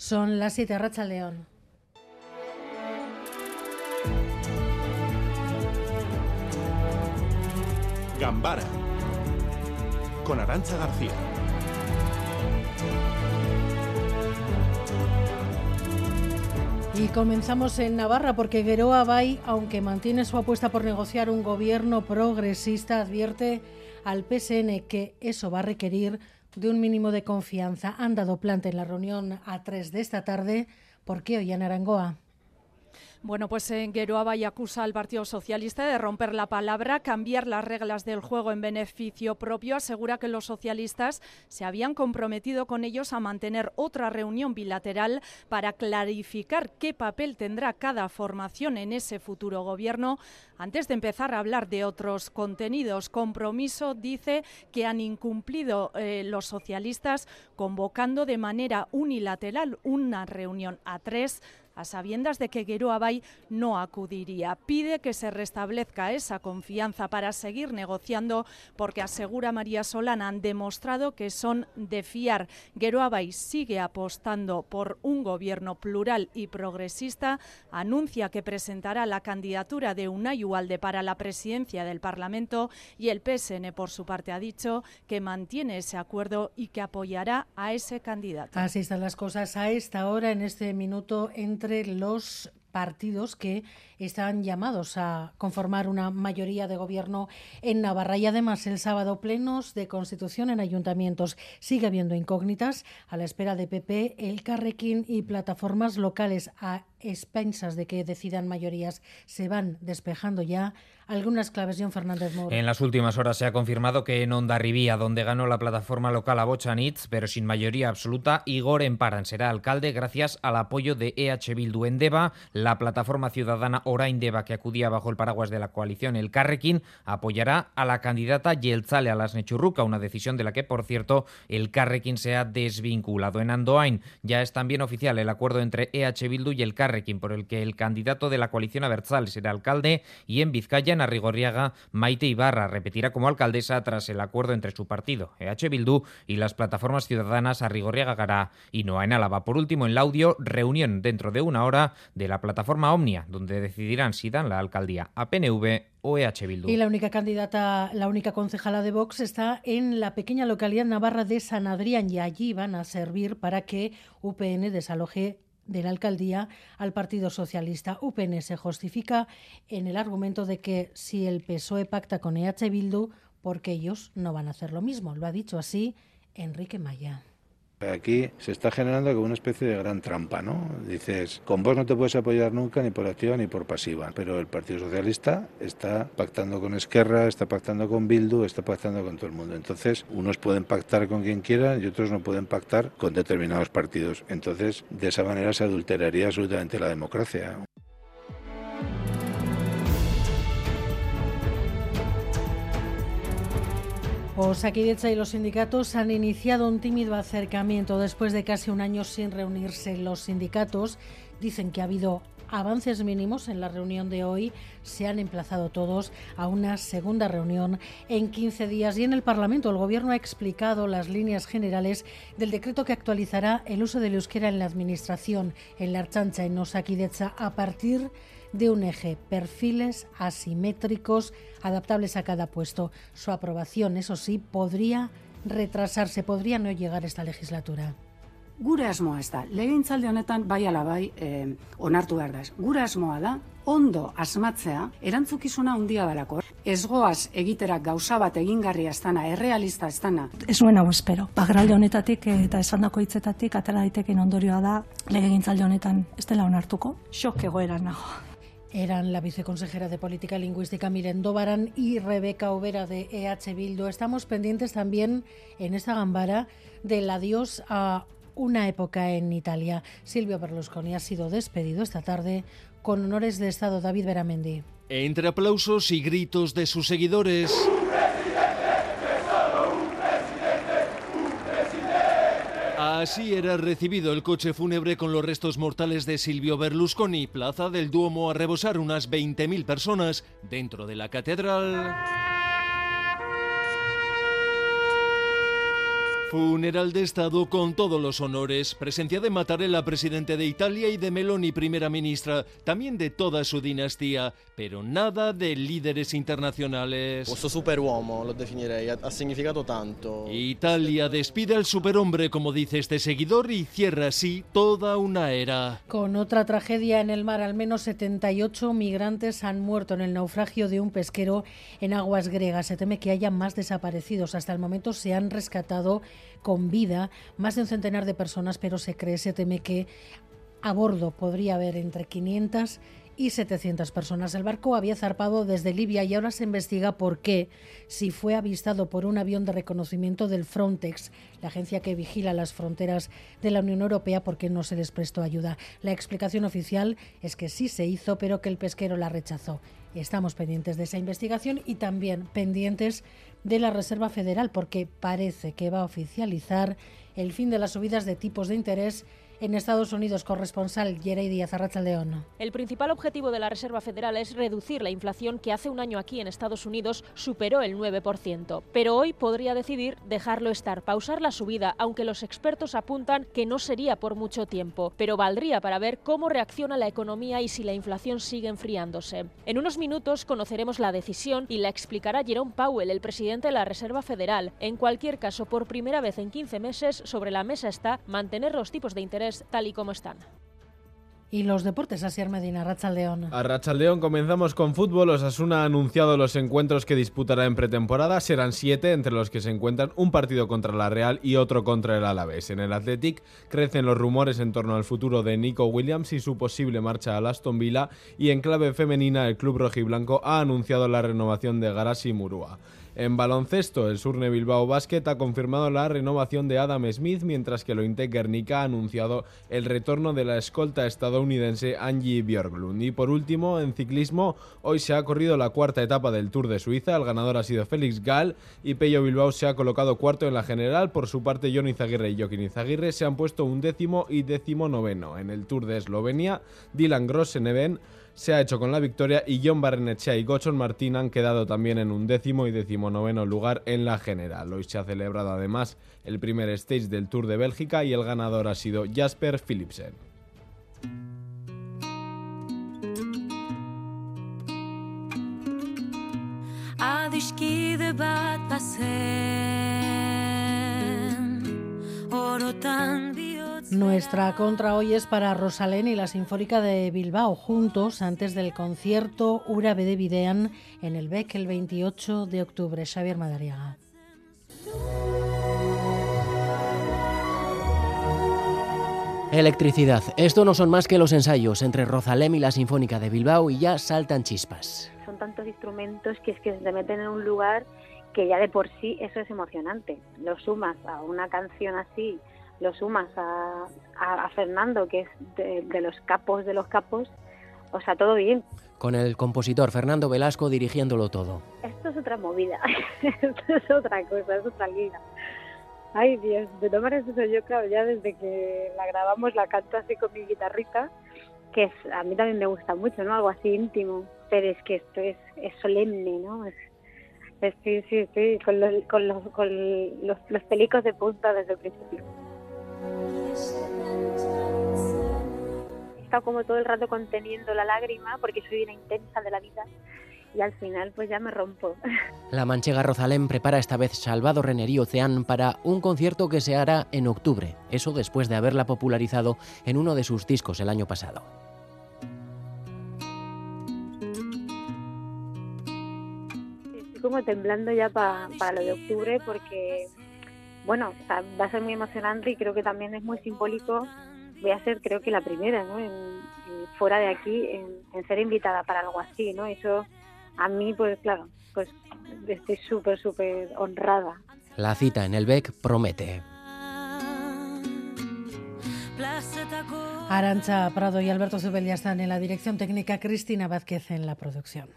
Son las 7 Racha León. Gambara con Arancha García. Y comenzamos en Navarra porque Geroa Bay, aunque mantiene su apuesta por negociar un gobierno progresista, advierte al PSN que eso va a requerir de un mínimo de confianza. Han dado planta en la reunión a 3 de esta tarde. ¿Por qué hoy en Arangoa? Bueno, pues en Geroaba y acusa al Partido Socialista de romper la palabra, cambiar las reglas del juego en beneficio propio. Asegura que los socialistas se habían comprometido con ellos a mantener otra reunión bilateral para clarificar qué papel tendrá cada formación en ese futuro gobierno. Antes de empezar a hablar de otros contenidos, compromiso dice que han incumplido eh, los socialistas convocando de manera unilateral una reunión a tres a sabiendas de que Abay no acudiría. Pide que se restablezca esa confianza para seguir negociando porque asegura María Solana han demostrado que son de fiar. Abay sigue apostando por un gobierno plural y progresista. Anuncia que presentará la candidatura de Unai Ualde para la presidencia del Parlamento y el PSN por su parte ha dicho que mantiene ese acuerdo y que apoyará a ese candidato. Así están las cosas a esta hora en este minuto entre los partidos que están llamados a conformar una mayoría de gobierno en Navarra. Y además, el sábado, plenos de constitución en ayuntamientos. Sigue habiendo incógnitas a la espera de PP, el Carrequín y plataformas locales a expensas de que decidan mayorías. Se van despejando ya algunas claves, John Fernández Moro. En las últimas horas se ha confirmado que en Ondarribía, donde ganó la plataforma local a Bochanitz, pero sin mayoría absoluta, Igor Emparan será alcalde gracias al apoyo de EH Bildu en Deva. La plataforma ciudadana Orain Deva, que acudía bajo el paraguas de la coalición El Carrequín, apoyará a la candidata Yeltzale a las Nechurruca, una decisión de la que, por cierto, el Carrequín se ha desvinculado. En Andoain ya es también oficial el acuerdo entre EH Bildu y el Carrequín, por el que el candidato de la coalición Abertzale será alcalde, y en Vizcaya, Rigorriaga, Maite Ibarra repetirá como alcaldesa tras el acuerdo entre su partido, EH Bildu, y las plataformas ciudadanas Arrigorriaga Gará y Noa en Álava. Por último, en Laudio, reunión dentro de una hora de la plataforma Omnia, donde decidirán si dan la alcaldía a PNV o EH Bildu. Y la única candidata, la única concejala de Vox está en la pequeña localidad navarra de San Adrián y allí van a servir para que UPN desaloje de la alcaldía al Partido Socialista. UPN se justifica en el argumento de que si el PSOE pacta con EH Bildu, porque ellos no van a hacer lo mismo. Lo ha dicho así Enrique Maya. Aquí se está generando como una especie de gran trampa, ¿no? Dices, con vos no te puedes apoyar nunca ni por activa ni por pasiva, pero el Partido Socialista está pactando con Esquerra, está pactando con Bildu, está pactando con todo el mundo. Entonces, unos pueden pactar con quien quieran y otros no pueden pactar con determinados partidos. Entonces, de esa manera se adulteraría absolutamente la democracia. Osakidecha y los sindicatos han iniciado un tímido acercamiento después de casi un año sin reunirse. Los sindicatos dicen que ha habido avances mínimos en la reunión de hoy. Se han emplazado todos a una segunda reunión en 15 días. Y en el Parlamento el Gobierno ha explicado las líneas generales del decreto que actualizará el uso del euskera en la Administración, en la Archancha, en Osakidecha, a partir de de un eje, perfiles asimétricos adaptables a cada puesto. Su aprobación, eso sí, podría retrasarse, podría no llegar esta legislatura. Gure asmoa ez da, legintzalde honetan bai ala bai eh, onartu behar da. Gure asmoa da, ondo asmatzea, erantzukizuna handia dalako. Ez goaz egiterak gauza bat egingarria estana, errealista estana. Ez nuen hau espero. Bagralde honetatik eta esandako hitzetatik atera daitekin ondorioa da, legintzalde honetan ez dela onartuko. Xok egoera nago. Eran la viceconsejera de Política Lingüística Miren Dobaran y Rebeca Overa de EH Bildu. Estamos pendientes también en esta gambara del adiós a una época en Italia. Silvio Berlusconi ha sido despedido esta tarde con honores de Estado David Beramendi. Entre aplausos y gritos de sus seguidores. Así era recibido el coche fúnebre con los restos mortales de Silvio Berlusconi, plaza del Duomo a rebosar unas 20.000 personas dentro de la catedral. Funeral de Estado con todos los honores. Presencia de Mattarella, presidente de Italia, y de Meloni, primera ministra, también de toda su dinastía, pero nada de líderes internacionales. Questo superuomo lo definirei, ha significato tanto. Italia despide al superhombre, como dice este seguidor, y cierra así toda una era. Con otra tragedia en el mar, al menos 78 migrantes han muerto en el naufragio de un pesquero en aguas griegas. Se teme que haya más desaparecidos. Hasta el momento se han rescatado con vida más de un centenar de personas, pero se cree, se teme que a bordo podría haber entre 500 y 700 personas. El barco había zarpado desde Libia y ahora se investiga por qué, si fue avistado por un avión de reconocimiento del Frontex, la agencia que vigila las fronteras de la Unión Europea, por qué no se les prestó ayuda. La explicación oficial es que sí se hizo, pero que el pesquero la rechazó. Estamos pendientes de esa investigación y también pendientes de la Reserva Federal, porque parece que va a oficializar el fin de las subidas de tipos de interés en Estados Unidos, corresponsal Jerey Díaz León. El principal objetivo de la Reserva Federal es reducir la inflación que hace un año aquí en Estados Unidos superó el 9%. Pero hoy podría decidir dejarlo estar, pausar la subida, aunque los expertos apuntan que no sería por mucho tiempo, pero valdría para ver cómo reacciona la economía y si la inflación sigue enfriándose. En unos minutos conoceremos la decisión y la explicará Jerome Powell, el presidente de la Reserva Federal. En cualquier caso, por primera vez en 15 meses, sobre la mesa está mantener los tipos de interés tal y como están. Y los deportes, Asier Medina, Rachaldeón. A Rachaldeón comenzamos con fútbol. Osasuna ha anunciado los encuentros que disputará en pretemporada. Serán siete, entre los que se encuentran un partido contra la Real y otro contra el Alavés. En el Athletic crecen los rumores en torno al futuro de Nico Williams y su posible marcha al Aston Villa. Y en clave femenina, el club rojiblanco ha anunciado la renovación de Garasi Murúa. En baloncesto, el Surne Bilbao Basket ha confirmado la renovación de Adam Smith, mientras que el Ointec Guernica ha anunciado el retorno de la escolta estadounidense Angie Björklund. Y por último, en ciclismo, hoy se ha corrido la cuarta etapa del Tour de Suiza. El ganador ha sido Félix Gall y Pello Bilbao se ha colocado cuarto en la general. Por su parte, Johnny Izaguirre y Joaquín Izaguirre se han puesto un décimo y décimo noveno. En el Tour de Eslovenia, Dylan Gross-Neven se ha hecho con la victoria y John Barrenechea y Gochon Martín han quedado también en un décimo y decimonoveno lugar en la general. Hoy se ha celebrado además el primer stage del Tour de Bélgica y el ganador ha sido Jasper Philipsen. Nuestra contra hoy es para Rosalén y la Sinfónica de Bilbao, juntos antes del concierto Ura de Videan en el BEC el 28 de octubre. Xavier Madariaga. Electricidad. Esto no son más que los ensayos entre Rosalén y la Sinfónica de Bilbao y ya saltan chispas. Son tantos instrumentos que es que se meten en un lugar que ya de por sí eso es emocionante. Lo sumas a una canción así lo sumas a, a, Fernando, que es de, los capos de los capos, o sea, todo bien. Con el compositor Fernando Velasco dirigiéndolo todo. Esto es otra movida, esto es otra cosa, es otra liga. Ay Dios, de maneras eso yo claro, ya desde que la grabamos la canto así con mi guitarrita, que es, a mí también me gusta mucho, ¿no? Algo así íntimo, pero es que esto es, es solemne, ¿no? Es, sí, sí, sí, con, los, con, los, con los, los pelicos de punta desde el principio. He estado como todo el rato conteniendo la lágrima porque soy una intensa de la vida y al final pues ya me rompo. La manchega Rosalén prepara esta vez Salvador Renerí Oceán para un concierto que se hará en octubre, eso después de haberla popularizado en uno de sus discos el año pasado. Estoy como temblando ya para lo de octubre porque bueno, va a ser muy emocionante y creo que también es muy simbólico. Voy a ser, creo que la primera, ¿no? En, fuera de aquí, en, ser invitada para algo así, ¿no? Eso a mí, pues claro, pues estoy súper, súper honrada. La cita en el BEC promete. Arancha Prado y Alberto Zubel ya están en la dirección técnica, Cristina Vázquez en la producción.